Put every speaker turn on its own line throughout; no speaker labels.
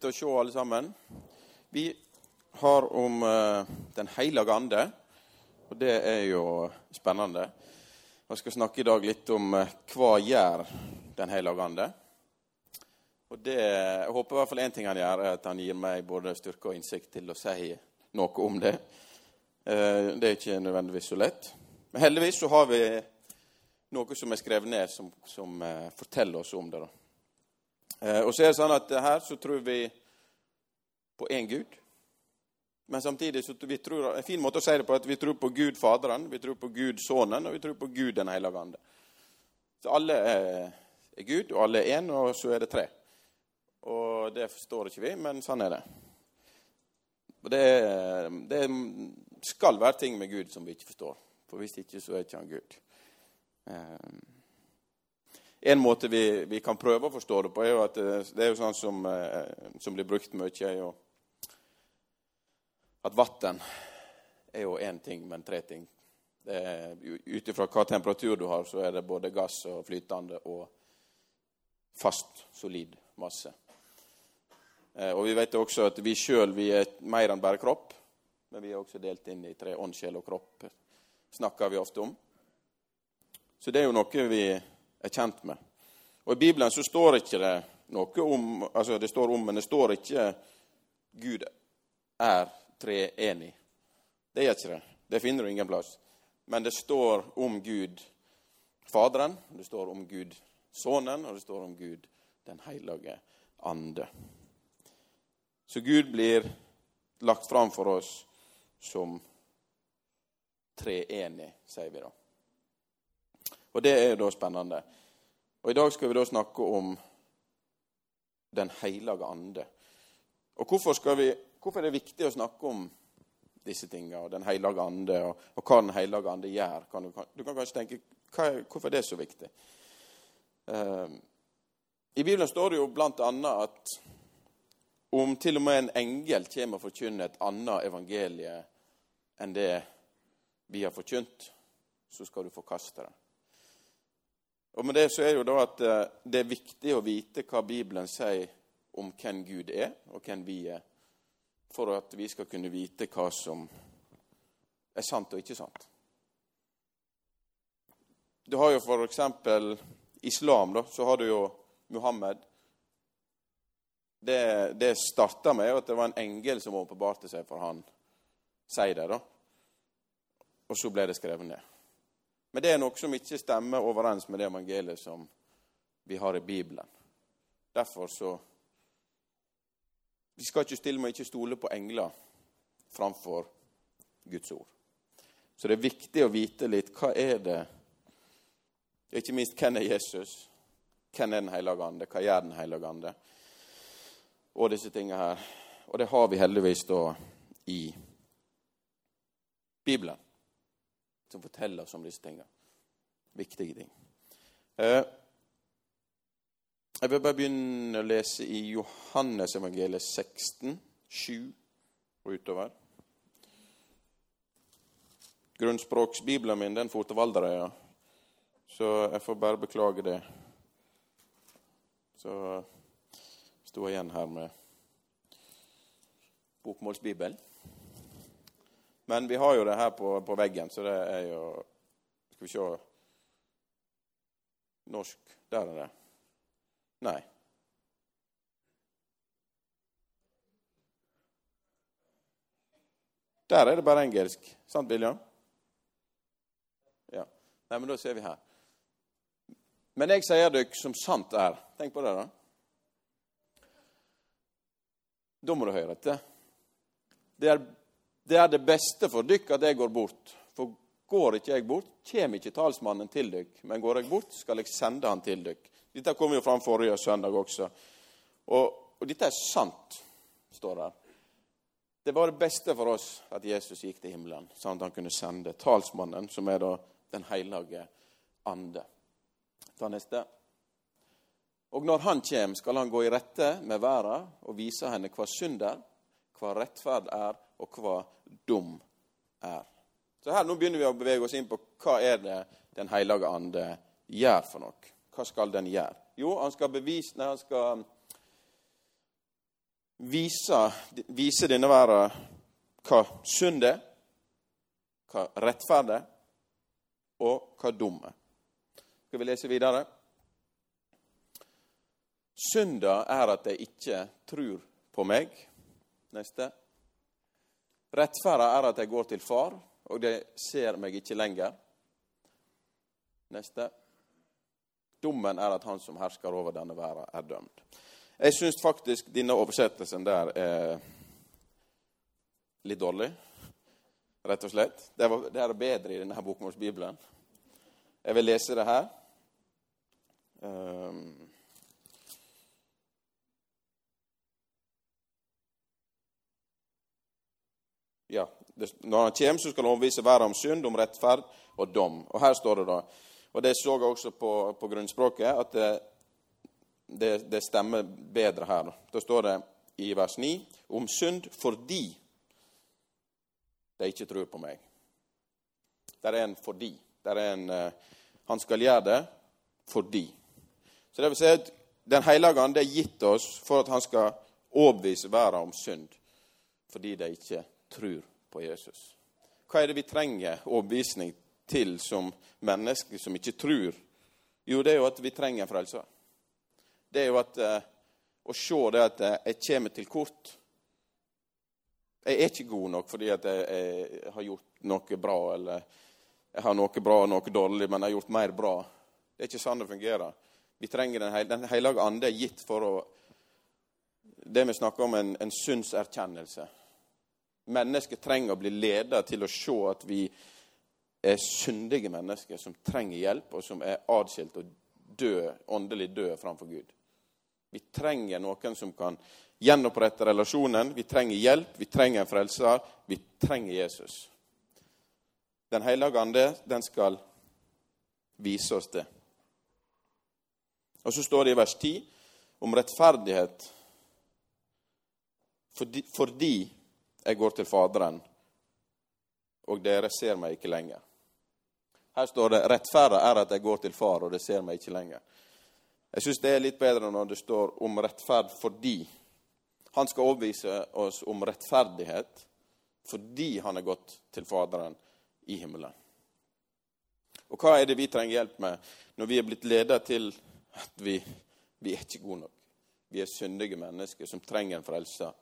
Kjekt å se alle sammen. Vi har om eh, Den hellige ande, og det er jo spennende. Jeg skal snakke i dag litt om eh, hva gjør Den hellige ande. Og det, Jeg håper i hvert fall én ting han gjør, er at han gir meg både styrke og innsikt til å si noe om det. Eh, det er ikke nødvendigvis så lett. Men heldigvis så har vi noe som er skrevet ned, som, som eh, forteller oss om det. da. Eh, og så er det sånn at her så tror vi på én Gud. Men samtidig så vi tror, En fin måte å si det på at vi tror på Gud Faderen, vi tror på Gud Sønnen og vi tror på Gud Den hellige ande. Så alle er, er Gud, og alle er én, og så er det tre. Og det forstår ikke vi, men sånn er det. Og det, det skal være ting med Gud som vi ikke forstår. For hvis ikke, så er ikke han Gud. Eh, en måte vi, vi, kan prøve å forstå det på, er jo at det, det er jo sånn som, eh, som blir brukt mye, er jo at vann er jo én ting, men tre ting. Ut ifra hva temperatur du har, så er det både gass og flytende og fast, solid masse. Eh, og vi vet også at vi sjøl er mer enn bare kropp, men vi er også delt inn i tre ånd, sjel og kropp. snakker vi ofte om. Så det er jo noe vi er kjent med. Og I Bibelen så står ikke det noe om altså det står om, men det står ikke Gud er treenig. Det gjør ikke det. Det finner du ingen plass. Men det står om Gud Faderen, det står om Gud Sønnen, og det står om Gud Den hellige ande. Så Gud blir lagt fram for oss som treenig, sier vi da. Og det er jo da spennende. Og I dag skal vi da snakke om Den hellige ande. Og hvorfor, vi, hvorfor, er det viktig å snakke om disse tingene, og Den hellige ande, og, og hva Den hellige ande gjør? Kan du, du, kan kanskje tenke er, hvorfor er det så viktig? Uh, I Bibelen står det jo blant annet at om til og med en engel kommer og forkynner et annet evangelie enn det vi har forkynt, så skal du forkaste det. Og med det så er jo da at eh, det er viktig å vite hva Bibelen sier om hvem Gud er, og hvem vi er, for at vi skal kunne vite hva som er sant og ikke sant. Du har jo for eksempel islam, da. Så har du jo Muhammed. Det, det starta med at det var en engel som åpenbarte seg for han, sier det, da. Og så ble det skrevet ned. Men det er noe som ikke stemmer overens med det evangeliet som vi har i Bibelen. Derfor så Vi skal ikke stille med ikke stole på engler framfor Guds ord. Så det er viktig å vite litt hva er det Ikke minst hvem er Jesus? Hvem er Den hellige ande? Hva gjør Den hellige ande? Og disse tingene her. Og det har vi heldigvis da i Bibelen som forteller oss om disse tingene. Viktige ting. Eh, jeg vil bare begynne å lese i Johannes evangeliet 16, 7 og utover. Grunnspråksbibelen min den for til Valderøya, så jeg får bare beklage det. Så sto jeg igjen her med bokmålsbibelen. Men vi har jo det her på, på, veggen, så det er jo Skal vi se Norsk. Der er det. Nei. Der er det bare engelsk. Sant, William? Ja. Nei, men da ser vi her. Men jeg sier dere som sant er. Tenk på det, da. Da må du høre etter. Det er det er det beste for dykk at jeg går bort. For går ikke jeg bort, kommer ikke talsmannen til dykk. Men går jeg bort, skal jeg sende han til dykk. Dette kom jo fram forrige søndag også. Og Og dette er sant, står der. Det var det beste for oss at Jesus gikk til himmelen, sånn at han kunne sende talsmannen, som er da Den hellige ande. Ta neste. Og når han kommer, skal han gå i rette med verden og vise henne hva synd er, hva rettferd er, og hva dum er. Så her Nå begynner vi å bevege oss inn på hva er det Den hellige ande gjør for noe. Hva skal den gjøre? Jo, han skal bevise nei, han skal vise, vise denne verden hva synd er, hva rettferd er, og hva dum er. Skal vi lese videre? Synda er at de ikke tror på meg. Neste. Rettferda er at jeg går til far, og de ser meg ikke lenger. Neste. Dommen er at han som hersker over denne verden, er dømt. Jeg syns faktisk denne oversettelsen der er litt dårlig, rett og slett. Det er, bedre i denne bokmålsbibelen. Jeg vil lese det her. Um, ja, det, Når han kommer, så skal han overbevise verden om synd, om rettferd og dom. Og her står det da, og det så jeg også på, på grunnspråket, at det, det, det, stemmer bedre her. Da står det i vers 9 om synd fordi de ikke tror på meg. Det er en fordi. Det er en, uh, han skal gjøre det fordi. Så det vil si at Den hellige ande er gitt oss for at han skal overbevise verden om synd, fordi de ikke tror på Jesus. Hva er det vi trenger overbevisning til som mennesker som ikke tror? Jo, det er jo at vi trenger en frelser. Det er jo at uh, å se det at uh, jeg kommer til kort. Jeg er ikke god nok fordi at jeg, jeg, har gjort noe bra, eller jeg har noe bra og noe dårlig, men jeg har gjort mer bra. Det er ikke sånn det fungerer. Vi trenger Den, den hellige ande er gitt for å Det vi snakker om, en, en syndserkjennelse. Mennesker trenger å bli ledet til å se at vi er syndige mennesker som trenger hjelp, og som er adskilt og død, åndelig død framfor Gud. Vi trenger noen som kan gjenopprette relasjonen. Vi trenger hjelp, vi trenger en frelser. Vi trenger Jesus. Den hellige ande, den skal vise oss det. Og så står det i vers 10 om rettferdighet fordi, fordi jeg går til Faderen, og dere ser meg ikke lenger. Her står det 'rettferda er at jeg går til Far, og dere ser meg ikke lenger'. Jeg syns det er litt bedre når det står om rettferd fordi. Han skal overbevise oss om rettferdighet fordi han er gått til Faderen i himmelen. Og hva er det vi trenger hjelp med når vi er blitt ledet til at vi, vi er ikke gode nok? Vi er syndige mennesker som trenger en frelser.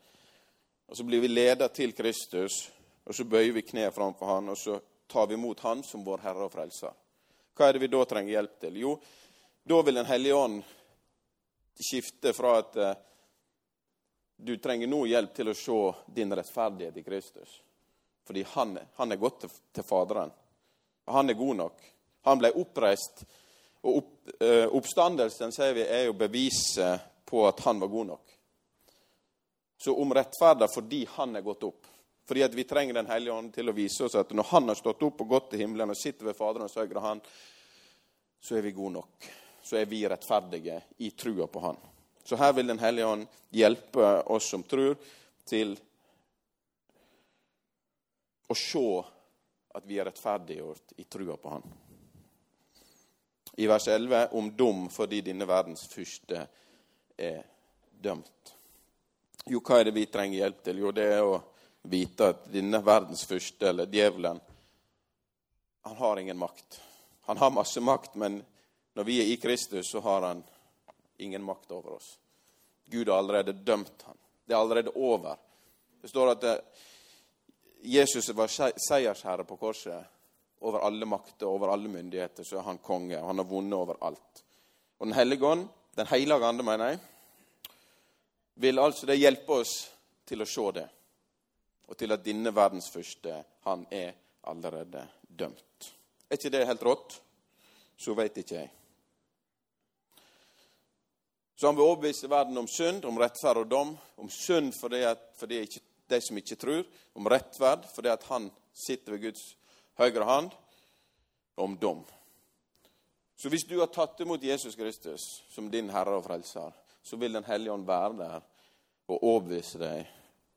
Og så blir vi ledet til Kristus, og så bøyer vi kneet framfor Han, og så tar vi imot Han som vår Herre og Frelser. Hva er det vi da trenger hjelp til? Jo, da vil Den hellige ånd skifte fra at eh, du trenger nå hjelp til å se din rettferdighet i Kristus. Fordi han, han er gått til, Faderen. Han er god nok. Han ble oppreist. Og opp, eh, oppstandelsen sier vi, er jo beviset på at han var god nok. Så om rettferda fordi han er gått opp. Fordi at vi trenger Den hellige ånd til å vise oss at når han har stått opp og gått til himmelen og sitter ved Faderens høyre hånd, så er vi gode nok. Så er vi rettferdige i trua på Han. Så her vil Den hellige ånd hjelpe oss som tror, til å se at vi er rettferdiggjort i trua på Han. I vers 11 om dom fordi denne verdens første er dømt. Jo, hva er det vi trenger hjelp til? Jo, det er å vite at denne verdens første, eller djevelen, han har ingen makt. Han har masse makt, men når vi er i Kristus, så har han ingen makt over oss. Gud har allerede dømt han. Det er allerede over. Det står at eh, Jesus var seiersherre på korset. Over alle makter, over alle myndigheter, så er han konge. og Han har vunnet over alt. Og Den hellige ånd, Den hellige ande, mener jeg, vil altså det hjelpe oss til å se det. Og til at denne verdens første, han er allerede dømt. Er ikke det helt rått? Så veit ikke jeg. Så han vil overbevise verden om synd, om rettferd og dom. Om synd fordi, at, fordi ikke, de som ikke tror. Om rettferd fordi at han sitter ved Guds høyre hand. Og om dom. Så hvis du har tatt imot Jesus Kristus som din Herre og Frelser, så vil Den hellige ånd være der og overbevise deg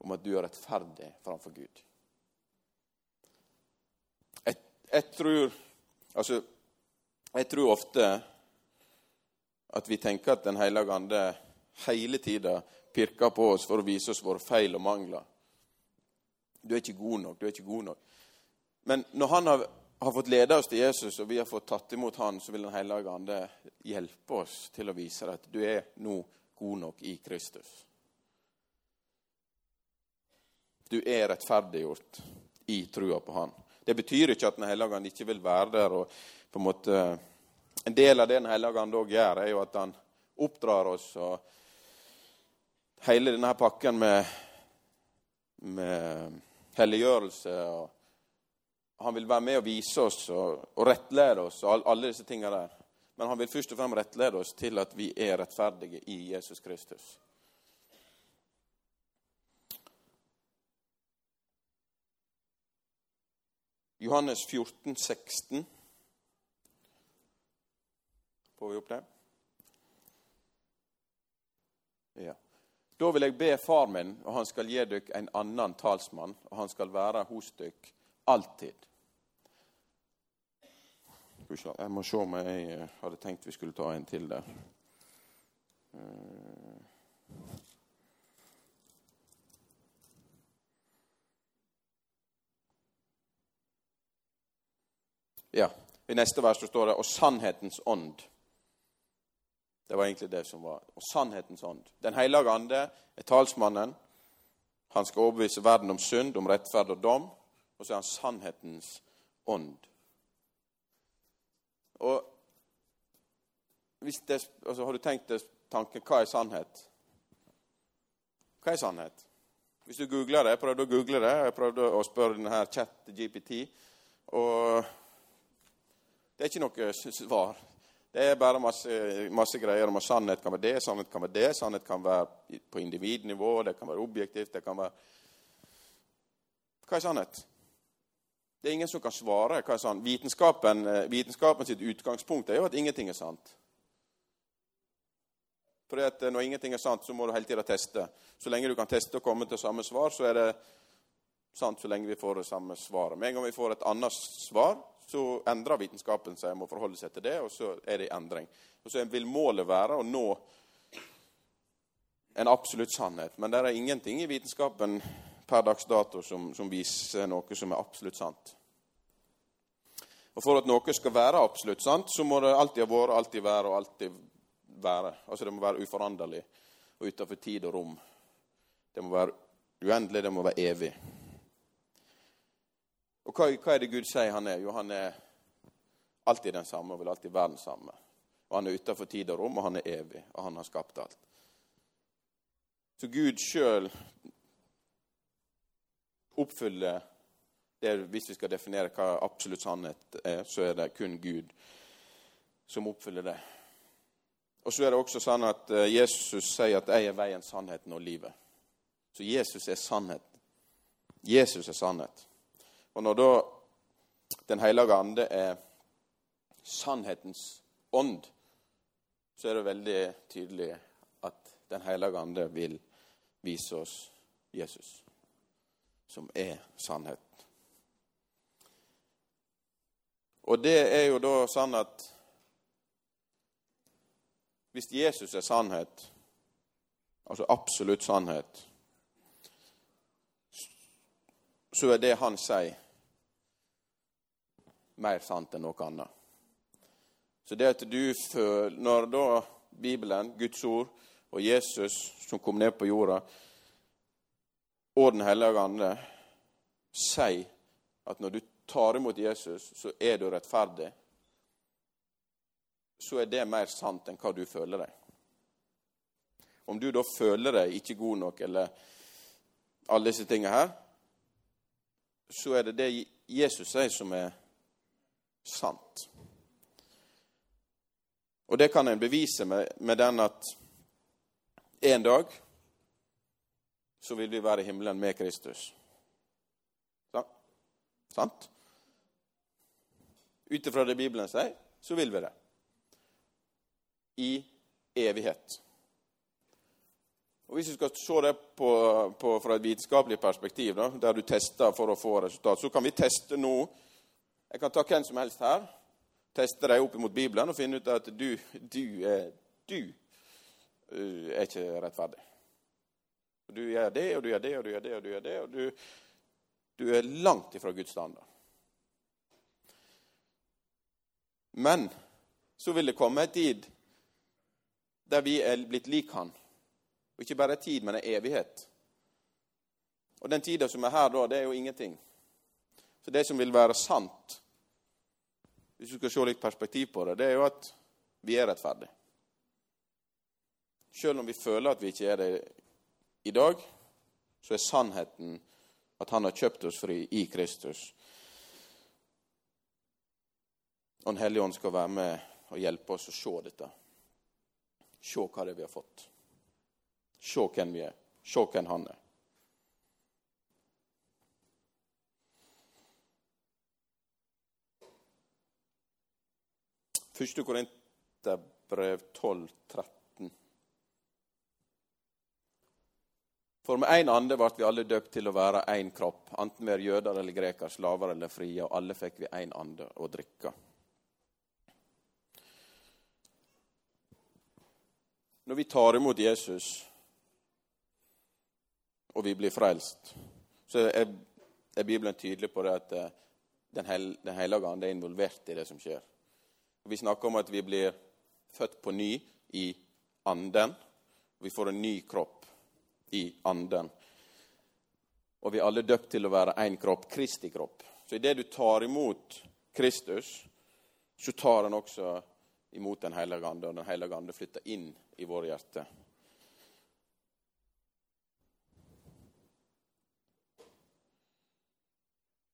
om at du er rettferdig framfor Gud. Jeg, jeg, tror Altså, jeg tror ofte at vi tenker at Den hellige ande hele tida pirker på oss for å vise oss våre feil og mangler. Du er ikke god nok, du er ikke god nok. Men når han har har fått lede oss til Jesus, og vi har fått tatt imot Han, så vil Den hellige ande hjelpe oss til å vise deg at du er nå god nok i Kristus. Du er rettferdiggjort i trua på Han. Det betyr ikke at Den hellige ånd ikke vil være der. og på En måte, en del av det Den hellige ånd òg gjør, er jo at han oppdrar oss. og Hele denne pakken med, med helliggjørelse og han vil være med og vise oss og, og rettlede oss og alle disse tingene der. Men han vil først og fremst rettlede oss til at vi er rettferdige i Jesus Kristus. Johannes 14, 16. Får vi opp det? Ja. Da vil jeg be far min, og han skal gi dere en annen talsmann, og han skal være hos dere alltid. Jeg må se om jeg eh, hadde tenkt vi skulle ta en til der. Eh. Ja, I neste vers står det 'og sannhetens ånd'. Det var egentlig det som var. Og sannhetens ånd. Den hellige ande er talsmannen. Han skal overbevise verden om synd, om rettferd og dom. Og så er han sannhetens ånd. Og det, altså, Har du tenkt deg tanken hva er sannhet? Hva er sannhet? Hvis du googler det Jeg prøvde å google det. Jeg prøvde å spørre denne chat GPT. Og det er ikke noe svar. Det er bare masse, masse greier om at sannhet kan være det, sannhet kan være det, sannhet kan være på individnivå, det kan være objektivt, det kan være Hva er sannhet? Det er ingen som kan svare. hva er sant. Vitenskapen, eh, vitenskapen sitt utgangspunkt er jo at ingenting er sant. At eh, Når ingenting er sant, så må du hele tida teste. Så lenge du kan teste og komme til samme svar, så er det sant så lenge vi får det samme svaret. Med en gang vi får et annet svar, så endrer vitenskapen seg. må forholde seg til det, og så er det endring. Og så vil målet være å nå en absolutt sannhet. Men det er ingenting i vitenskapen per dags dato som, som viser noe som er absolutt sant. Og For at noe skal være absolutt sant, så må det alltid ha vært, alltid være og alltid være. Altså Det må være uforanderlig og utenfor tid og rom. Det må være uendelig, det må være evig. Og hva, hva, er det Gud sier han er? Jo, han er alltid den samme og vil alltid være den samme. Og Han er utenfor tid og rom, og han er evig, og han har skapt alt. Så Gud sjøl oppfylle det, Hvis vi skal definere hva absolutt sannhet er, så er det kun Gud som oppfyller det. Og så er det også sånn at eh, Jesus sier at 'jeg er veien, sannheten og livet'. Så Jesus er sannhet. Jesus er sannhet. Og når da Den hellige ande er sannhetens ånd, så er det veldig tydelig at Den hellige ande vil vise oss Jesus som er sannhet. Og det er jo da sånn at hvis Jesus er sannhet, altså absolutt sannhet, så er det han sier, mer sant enn noe annet. Så det at du føler Når da Bibelen, Guds ord og Jesus som kom ned på jorda, og Den hellige ande sier at når du tar imot Jesus, så er du rettferdig, så er det mer sant enn hva du føler deg. Om du da føler deg ikke god nok, eller alle disse tingene her, så er det det Jesus sier, som er sant. Og det kan en bevise med, med den at en dag så vil vi være i himmelen med Kristus. Så, sant? Ut ifra det Bibelen sier, så vil vi det. I evighet. Og Hvis du skal se det på, på, fra et vitenskapelig perspektiv, da, der du tester for å få resultat, så kan vi teste nå Jeg kan ta hvem som helst her, teste deg opp mot Bibelen og finne ut at du, du, er, du uh, er ikke rettferdig. Du gjør det, og du gjør det, og du gjør det, og du gjør det, og du, du er langt ifra Guds standard. Men så vil det komme en tid der vi er blitt lik Han. Og ikke bare tid, men en evighet. Og den tida som er her da, det er jo ingenting. Så det som vil være sant, hvis du skal se litt perspektiv på det, det er jo at vi er rettferdige. Selv om vi føler at vi ikke er det i dag, så er sannheten at Han har kjøpt oss fri i Kristus. Og Den hellige ånd skal være med og hjelpe oss å se dette. Se hva det er vi har fått. Se hvem vi er. Se hvem han er. Første Korinterbrev 12, 13. For med én ande ble vi alle døpt til å være én kropp, enten vi er jøder eller grekere, slaver eller frie, og alle fikk vi én ande å drikke. Når vi tar imot Jesus, og vi blir frelst, så er Bibelen tydelig på det at eh, Den, hel, den hellige ande er involvert i det som skjer. Vi snakker om at vi blir født på ny i anden. Vi får en ny kropp i anden. Og vi er alle døpt til å være én kropp, Kristi kropp. Så idet du tar imot Kristus, så tar han også imot Den hellige ande, og Den hellige ande flytter inn i våre hjerter.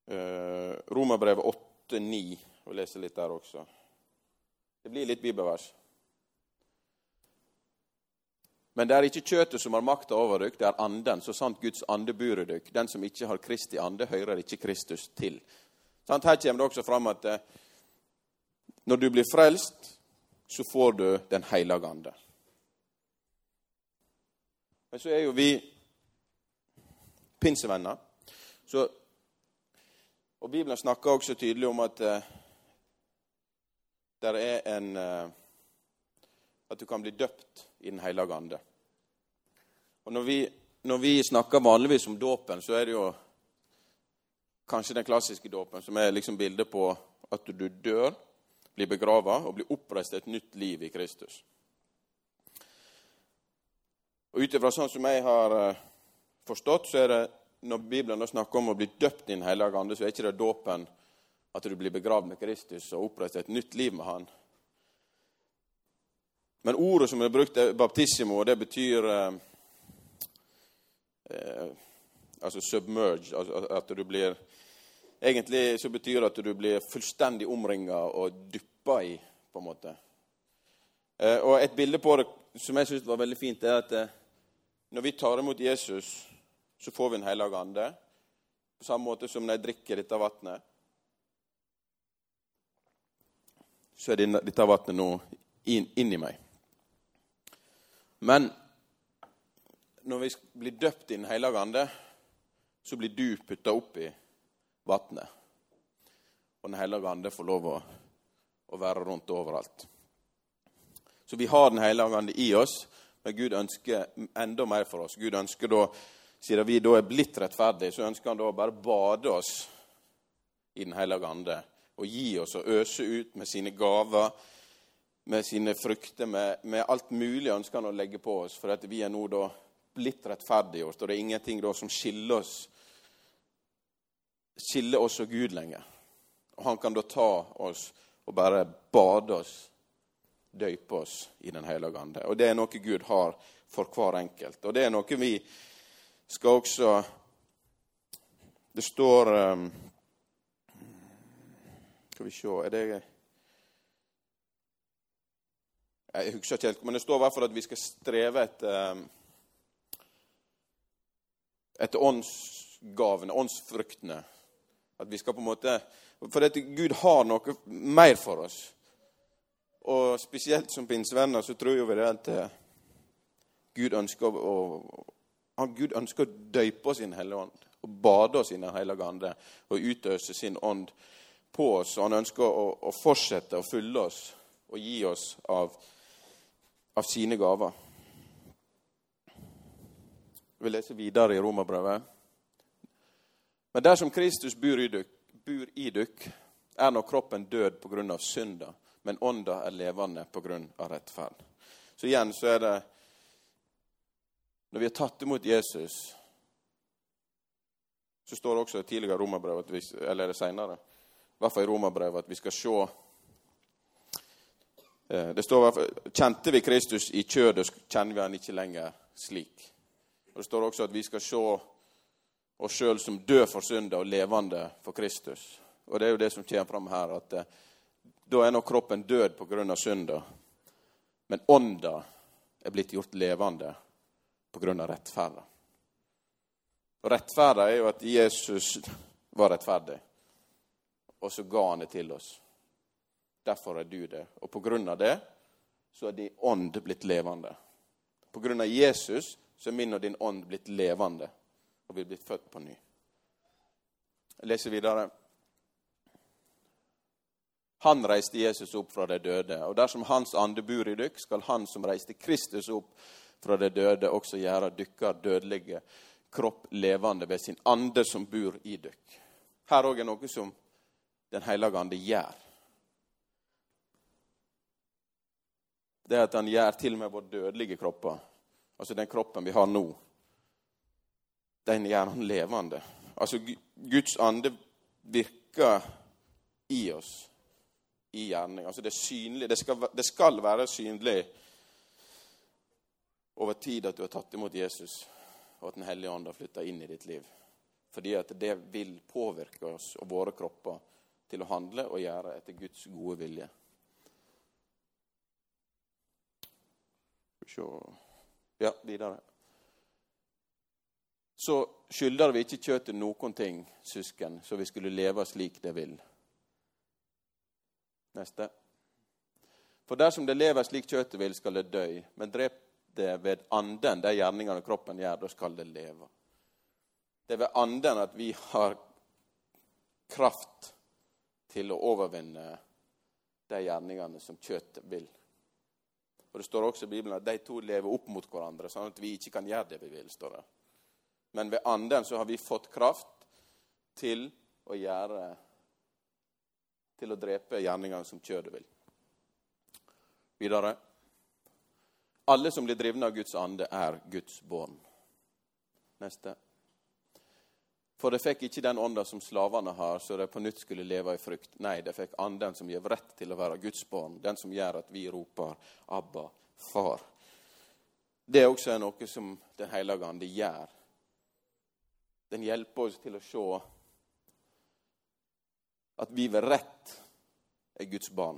Eh, Romerbrevet 8-9. Vi leser litt der også. Det blir litt bibelvers. Men det er ikke kjøttet som har makta over dere, det er anden, så sant Guds ande bor i dere. Den som ikke har Kristi ande, hører ikke Kristus til. Her kommer det også fram at eh, når du blir frelst, så får du Den hellige ande. Men så er jo vi pinsevenner. Så og Bibelen snakker også tydelig om at uh, det er en uh, At du kan bli døpt i Den hellige ande. Og når vi, når vi snakker vanligvis om dåpen, så er det jo kanskje den klassiske dåpen, som er liksom bildet på at du dør, blir begrava og blir oppreist et nytt liv i Kristus. Og Ut ifra sånn som jeg har uh, forstått, så er det når Bibelen snakker om å bli døpt i Den hellige ande, så er ikke det dåpen at du blir begravd med Kristus og oppreist et nytt liv med Han. Men ordet som er brukt, er baptissimo, og det betyr eh, eh, Altså submerge. Altså at du blir Egentlig så betyr det at du blir fullstendig omringa og duppa i, på en måte. Eh, og et bilde på det som jeg syns var veldig fint, er at eh, når vi tar imot Jesus så får vi en hellig ande. På samme måte som når jeg drikker dette vannet, så er dette vannet nå inn, inn, i meg. Men når vi blir døpt i Den hellige ande, så blir du putta opp i vannet. Og Den hellige ande får lov å, å være rundt overalt. Så vi har Den hellige ande i oss, men Gud ønsker enda mer for oss. Gud ønsker da siden vi da er blitt rettferdige, så ønsker han da å bare bade oss i Den hellige ande og gi oss og øse ut med sine gaver, med sine frykter, med, med alt mulig ønsker han å legge på oss. For vi er nå da blitt rettferdiggjort, og det er ingenting da som skiller oss skiller oss og Gud lenger. Og Han kan da ta oss og bare bade oss, døype oss i Den hellige ande. Og det er noe Gud har for hver enkelt. Og det er noe vi skal også Det står um, Skal vi se Er det Jeg husker ikke helt, men det står i hvert fall at vi skal streve etter um, etter åndsgavene, åndsfruktene. At vi skal på en måte For at Gud har noe mer for oss. Og spesielt som pinsevenner så tror vi det at eh, Gud ønsker å, Gud ønsker å døype oss i Den hellige ånd. Og bade oss i Den hellige ande og utøse sin ånd på oss. Og han ønsker å, å fortsette å fylle oss og gi oss av, av sine gaver. Vi leser lese videre i Romerbrevet. Men dersom Kristus bor i dykk, er nå kroppen død av synda, men ånda er levende av rettferd. Så igjen så er det Når vi har tatt imot Jesus, så står det også tidligere i Romerbrevet, eller senere, i hvert fall i Romerbrevet, at vi skal se det står Kjente vi Kristus i kjødet, kjenner vi han ikke lenger slik. Og Det står også at vi skal se oss sjøl som død for synder og levende for Kristus. Og Det er jo det som kommer fram her, at eh, da er nå kroppen død pga. synda, men ånda er blitt gjort levende pga. rettferda. Og rettferda er jo at Jesus var rettferdig, og så ga han det til oss. Derfor er du det. Og på grunn av det så er din ånd blitt levende. På grunn av Jesus så er min og din ånd blitt levende, og vi er blitt født på ny. Jeg leser videre. Han reiste Jesus opp fra de døde, og dersom Hans ande bor i dykk, skal Han som reiste Kristus opp fra de døde, også gjøre dykkar dødelige kropp levende ved sin ande som bor i dykk. Her òg er noe som Den hellige ande gjør. Det er at han gjør til og med våre dødelige kropper altså den kroppen vi har nå, den gjør han levende. Altså Guds ande virker i oss i gjerning. Altså det er synlig. Det skal, det skal være synlig over tid at du har tatt imot Jesus, og at Den hellige ånd har flytta inn i ditt liv. Fordi at det vil påvirke oss og våre kropper til å handle og gjøre etter Guds gode vilje. Se ja, videre. Så skylder vi ikke kjøttet noen ting, søsken, så vi skulle leve slik det vil. Neste. For dersom det lever slik kjøttet vil, skal det dø. Men drep det ved anden, de gjerningene kroppen gjør, da skal det leve. Det er ved anden at vi har kraft til å overvinne de gjerningene som kjøttet vil. Og Det står også i Bibelen at de to lever opp mot hverandre, sånn at vi ikke kan gjøre det vi vil. står det. Men ved anden så har vi fått kraft til å gjøre Til å drepe gjerningene som kjødet vil. Videre. Alle som blir drivne av Guds ande, er Guds barn. Neste. For det fikk ikke den ånda som slavene har, så de på nytt skulle leve i frykt. Nei, det fikk anden som gir rett til å være Guds barn, den som gjør at vi roper 'Abba, Far'. Det er også noe som Den hellige ande gjør. Den hjelper oss til å se at vi ved rett er Guds barn.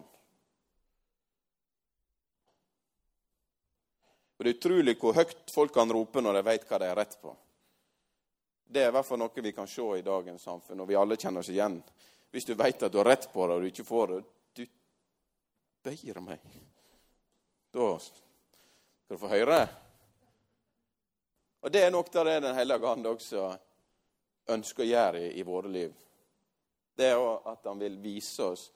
Og Det er utrolig hvor høyt folk kan rope når de vet hva de har rett på. Det er i hvert fall noe vi kan se i dagens samfunn, og vi alle kjenner oss igjen. Hvis du vet at du har rett på det, og du ikke får det Du bøyer meg. Da skal du få høre. Og det er nok det Den hellige ande også ønsker å gjøre i, i våre liv. Det er at han vil vise oss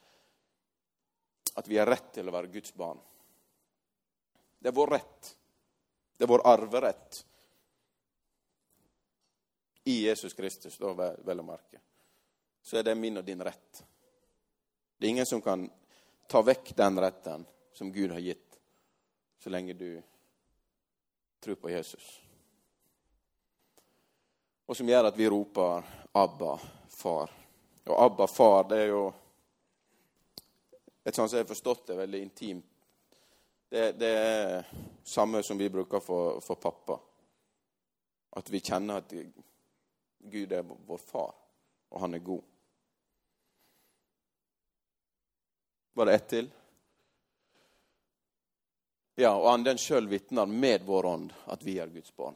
at vi har rett til å være Guds barn. Det er vår rett. Det er vår arverett i Jesus Kristus, da vel å merke, så er det min og din rett. Det er ingen som kan ta vekk den retten som Gud har gitt, så lenge du tror på Jesus. Og som gjør at vi roper 'Abba, far'. Og 'Abba, far' det er jo et sånt som jeg har forstått det, veldig intimt. Det, det er samme som vi bruker for, for pappa. At vi kjenner at Gud er vår far, og han er god. Var det ett til? Ja, og anden sjøl vitner med vår ånd at vi er Guds barn.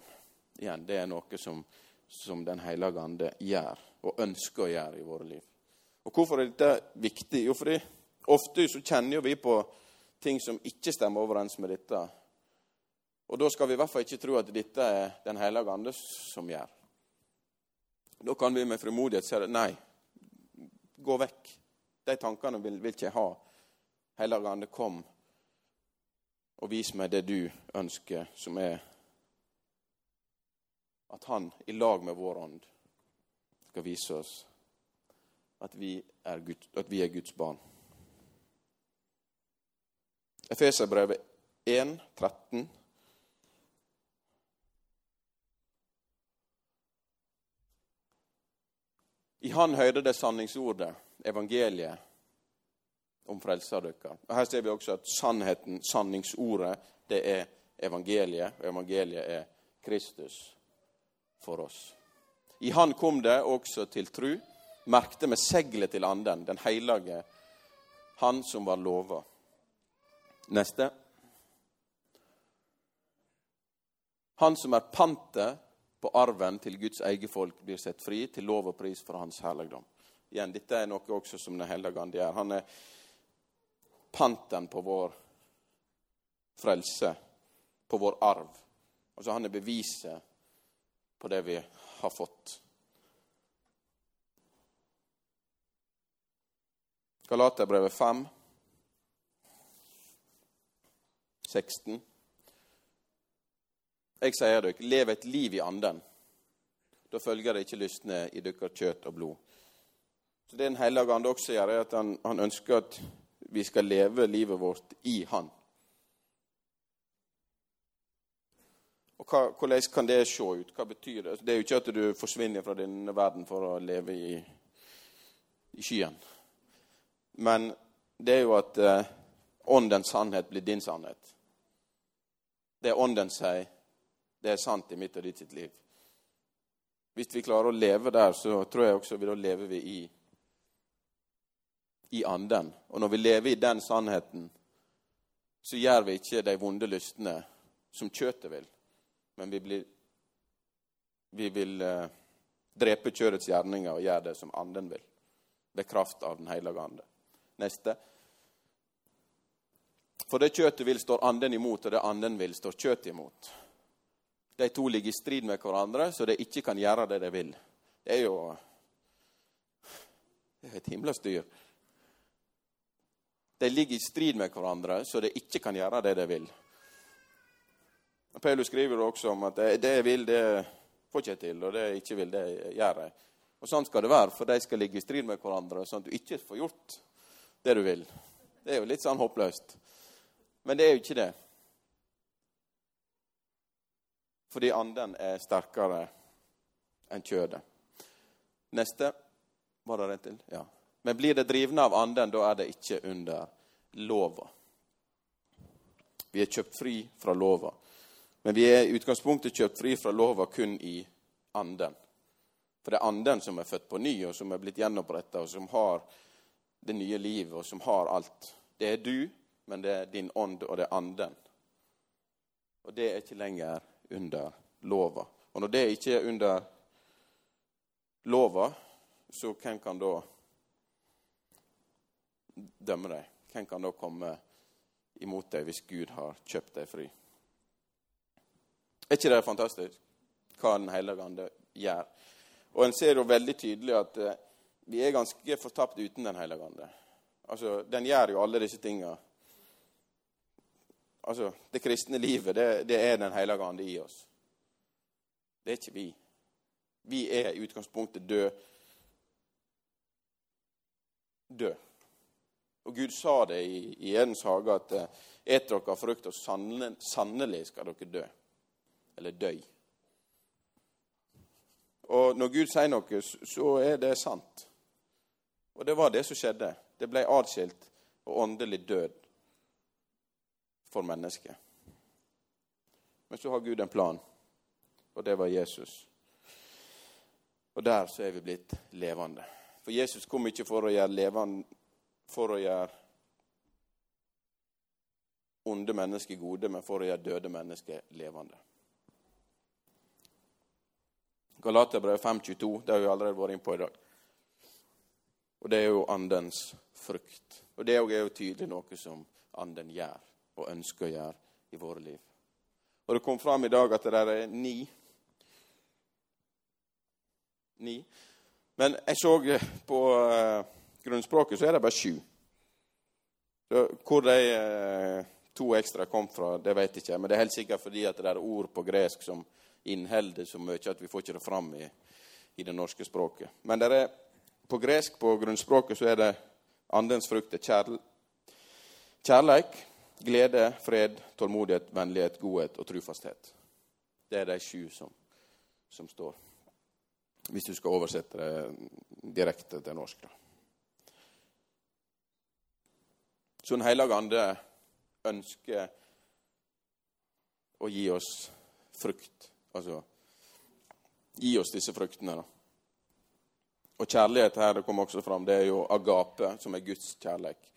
Igjen, Det er noe som som Den hellige ande gjør, og ønsker å gjøre i våre liv. Og Hvorfor er dette viktig? Jo, fordi ofte så kjenner vi på ting som ikke stemmer overens med dette. Og da skal vi i hvert fall ikke tro at dette er Den hellige ande som gjør. Da kan vi med frimodighet si at nei, gå vekk. De tankene vil, vil ikke jeg ha. Hellige Ande, kom og vis meg det du ønsker, som er at Han i lag med vår ånd skal vise oss at vi er, Gud, at vi er Guds barn. Efeserbrevet 1, 13. I Han høyde det sanningsordet, evangeliet, om frelsa dere. Her ser vi også at sannheten, sanningsordet, det er evangeliet, og evangeliet er Kristus for oss. I Han kom det også til tru, merkte med seglet til anden, den hellige, Han som var lova. Neste. Han som er pantet på arven til Guds eget folk, blir sett fri til lov og pris for Hans herligdom. Igjen, Dette er noe også som Den hellige ande gjør. Han er panten på vår frelse, på vår arv. Altså Han er beviset på det vi har fått. Galaterbrevet 5, 16. Jeg sier dere, lev et liv i anden. Da følger det ikke lystne i deres kjøtt og blod. Så Det Den hellige ande også gjør, er at han, han ønsker at vi skal leve livet vårt i Han. Og hva, Hvordan kan det se ut? Hva betyr det? Det er jo ikke at du forsvinner fra denne verden for å leve i, i skyen. Men det er jo at eh, åndens sannhet blir din sannhet. Det ånden sier, det er sant i mitt og ditt sitt liv. Hvis vi klarer å leve der, så tror jeg også da lever vi i, i anden. Og når vi lever i den sannheten, så gjør vi ikke de vonde lystene som kjøttet vil men vi, blir, vi vil eh, drepe kjørets gjerninger og gjøre det som anden vil. Ved kraft av Den hellige ande. Neste. For det kjøttet vil, står anden imot, og det anden vil, står kjøttet imot. De to ligger i strid med hverandre, så de ikke kan gjøre det de vil. Det er jo det er et himmelsk dyr. De ligger i strid med hverandre, så de ikke kan gjøre det de vil. Paulus skriver også om at det, jeg vil, det får jeg til, og det jeg ikke vil, det gjør jeg. Og Sånn skal det være, for de skal ligge i strid med hverandre, sånn at du ikke får gjort det du vil. Det er jo litt sånn håpløst. Men det er jo ikke det. Fordi anden er sterkere enn kjødet. Neste. Var det en til? Ja. Men blir det drivne av anden, da er det ikke under lova. Vi er kjøpt fri fra lova. Men vi er i utgangspunktet kjøpt fri fra lova kun i anden. For det er anden som er født på ny, og som er blitt gjenoppretta, og som har det nye livet, og som har alt. Det er du, men det er din ånd, og det er anden. Og det er ikke lenger under lova. Og når det ikke er under lova, så hvem kan da dømme deg? Hvem kan da komme imot deg hvis Gud har kjøpt deg fri? Er ikke det fantastisk hva Den hellige ande gjør? Og en ser jo veldig tydelig at uh, vi er ganske fortapt uten Den hellige ande. Altså, den gjør jo alle disse tinga. Altså, det kristne livet, det, det er Den hellige ande i oss. Det er ikke vi. Vi er i utgangspunktet død. Død. Og Gud sa det i, i Edens hage at uh, et dere frukt, og sannelig skal dere dø eller døy. Og når Gud sier noe, så er det sant. Og det var det som skjedde. Det ble atskilt og åndelig død for mennesket. Men så har Gud en plan, og det var Jesus. Og der så er vi blitt levende. For Jesus kom ikke for å gjøre levende for å gjøre onde mennesker gode, men for å gjøre døde mennesker levende. Galaterbrevet 5.22, det har vi allerede vært inne på i dag. Og det er jo andens frukt. Og det er jo tydelig noe som anden gjør, og ønsker å gjøre i våre liv. Og det kom fram i dag at det er ni. Ni. Men jeg så på uh, grunnspråket, så er det bare sju. Hvor de uh, to ekstra kom fra, det vet jeg ikke. Men det er helt sikkert fordi at det er ord på gresk som inneholder så mye at vi får ikke det fram i, i det norske språket. Men det er, på gresk, på grunnspråket, så er det andens frukt kjærl kjærleik, glede, fred, tålmodighet, vennlighet, godhet og trufasthet. Det er de sju som, som står. Hvis du skal oversette det direkte til norsk. da. Så Den hellige ande ønsker å gi oss frukt. Altså gi oss disse fruktene. da. Og kjærlighet her, det kom også fram, det er jo agape, som er Guds kjærlighet.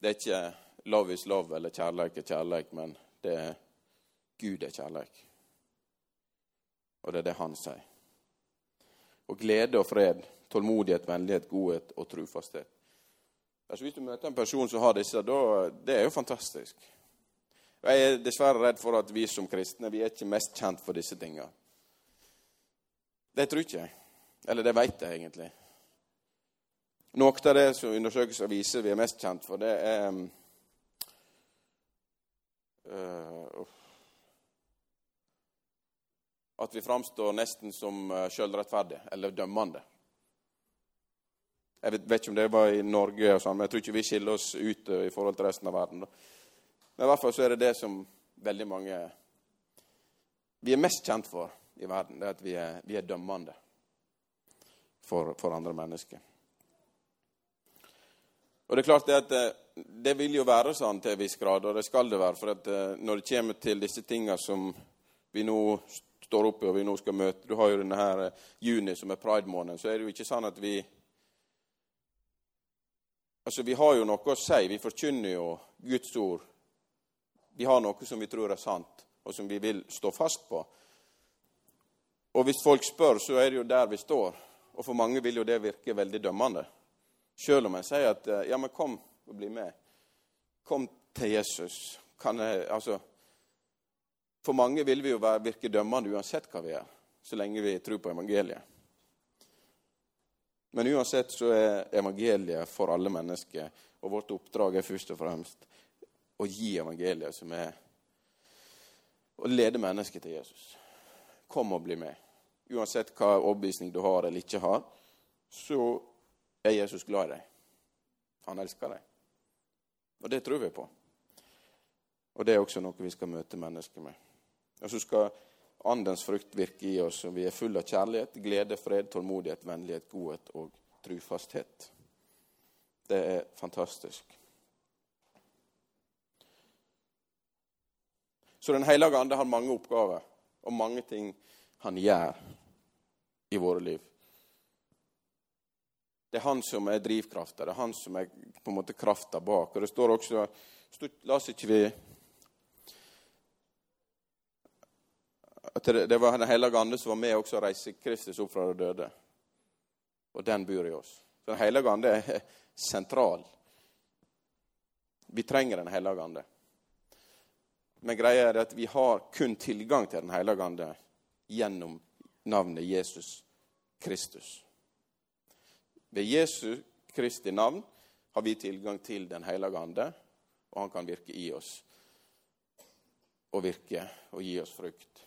Det er ikke 'love is love' eller 'kjærlighet er kjærlighet', men det er Gud er kjærlighet. Og det er det han sier. Og glede og fred, tålmodighet, vennlighet, godhet og trufasthet. Altså, hvis du møter en person som har disse, da, det er jo fantastisk. Jeg er dessverre redd for at vi som kristne vi er ikke mest kjent for disse tingene. Det tror ikke jeg. Eller det vet jeg egentlig. Noe av det som undersøkelser viser vi er mest kjent for, det er uh, At vi framstår nesten som uh, sjølrettferdige eller dømmende. Jeg vet, ikke om det var i Norge, og sånn, men jeg tror ikke vi skiller oss ut uh, i forhold til resten av verden. Men i hvert fall så er det det som veldig mange Vi er mest kjent for i verden, det er at vi er, vi er dømmende for, for andre mennesker. Og Det er klart det at eh, det vil jo være sånn til en viss grad, og det skal det være. For at eh, når det kommer til disse tingene som vi nå står oppe og vi nå skal møte Du har jo denne her eh, juni som er pridemåneden, så er det jo ikke sånn at vi Altså, Vi har jo noe å si. Vi forkynner jo Guds ord. Vi har noe som vi tror er sant, og som vi vil stå fast på. Og hvis folk spør, så er det jo der vi står. Og for mange vil jo det virke veldig dømmende. Selv om en sier at ja, men kom og bli med. Kom til Jesus. Jeg, altså, for mange vil vi jo være, virke dømmende uansett hva vi er, så lenge vi tror på evangeliet. Men uansett så er evangeliet for alle mennesker, og vårt oppdrag er først og fremst å gi evangeliet, som er å lede mennesket til Jesus. Kom og bli med uansett hva overbevisning du har eller ikke har, så er Jesus glad i deg. Han elsker deg. Og det tror vi på. Og det er også noe vi skal møte mennesker med. Og så skal andens frukt virke i oss, og vi er fulle av kjærlighet, glede, fred, tålmodighet, vennlighet, godhet og trufasthet. Det er fantastisk. Så Den hellige ande har mange oppgaver og mange ting han gjør i våre liv. Det er han som er drivkrafta, det er han som er på en måte krafta bak. Og det står også La oss ikke vi at det, var Den hellige ande som var med også å reise Kristus opp fra de døde. Og den bor i oss. Så Den hellige ande er sentral. Vi trenger Den hellige ande. Men greia er at vi har kun tilgang til Den hellige ande gjennom navnet Jesus Kristus. Ved Jesu Kristi navn har vi tilgang til Den hellige ande, og han kan virke i oss. Og virke og gi oss frukt.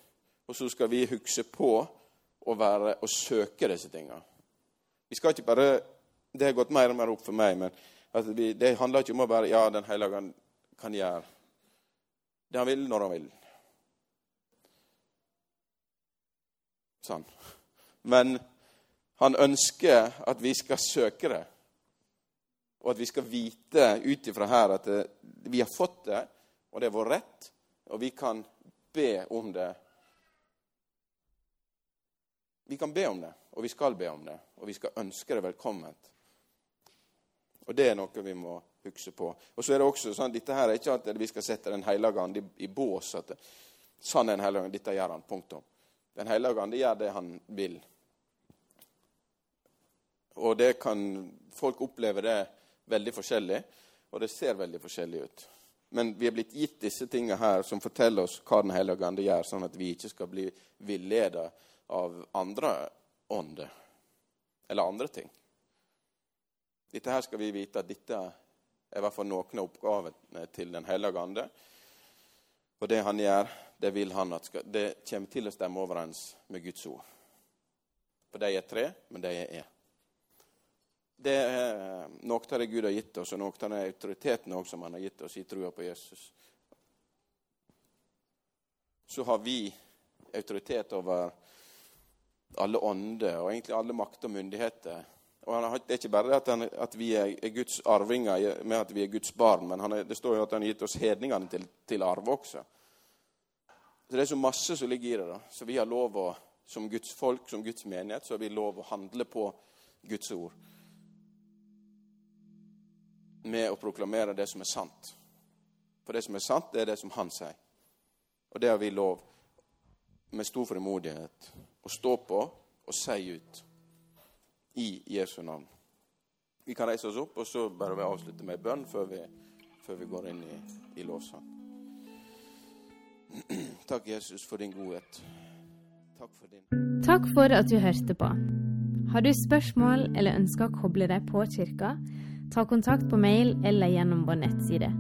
Og så skal vi huske på å, være, å søke disse tingene. Vi skal ikke bare Det har gått mer og mer opp for meg, men vi, det handler ikke om å bare Ja, Den hellige ande kan gjøre det han vil, når han vil. Sånn. Men han ønsker at vi skal søke det, og at vi skal vite ut ifra her at det, vi har fått det, og det er vår rett, og vi kan be om det. Vi kan be om det, og vi skal be om det, og vi skal ønske det velkomment. Og det er noe vi må huske på. Og så er det også sånn, Dette her er ikke at vi skal sette Den hellige ande i, i bås. at Sann er Den hellige ande, dette gjør han. Punktum. Den hellige ande gjør det han vil. Og det kan folk oppleve det veldig forskjellig, og det ser veldig forskjellig ut. Men vi er blitt gitt disse tingene her som forteller oss hva Den hellige ande gjør, sånn at vi ikke skal bli villeda av andre ånder eller andre ting. Dette her skal vi vite at dette er i hvert fall noen av oppgavene til Den hellige ande. Og det han gjør, det vil han at skal, det kommer til å stemme overens med Guds ord. For de er tre, men de er én. Det er noe av det Gud har gitt oss, og noe av den autoriteten også som han har gitt oss i trua på Jesus. Så har vi autoritet over alle ånder og egentlig alle makter og myndigheter. Og har, Det er ikke bare at, han, at vi er, Guds arvinger med at vi er Guds barn, men er, det står jo at han har gitt oss hedningene til, til arv også. Så Det er så masse som ligger i det. da. Så vi har lov å, som Guds folk, som Guds menighet, så har vi lov å handle på Guds ord med å proklamere det som er sant. For det som er sant, det er det som han sier. Og det har vi lov, med stor frimodighet, å stå på og si ut i Jesu navn. Vi kan reise oss opp, og så bare vi avslutte med bønn før vi, før vi går inn i, i lovsang. Takk, Jesus, for din godhet. Takk for din
Takk for at du hørte på. Har du spørsmål eller ønsker å koble deg på kirka? Ta kontakt på mail eller gjennom vår nettside.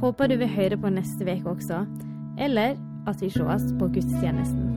Håper du vil høre på neste uke også, eller at vi sees på gudstjenesten.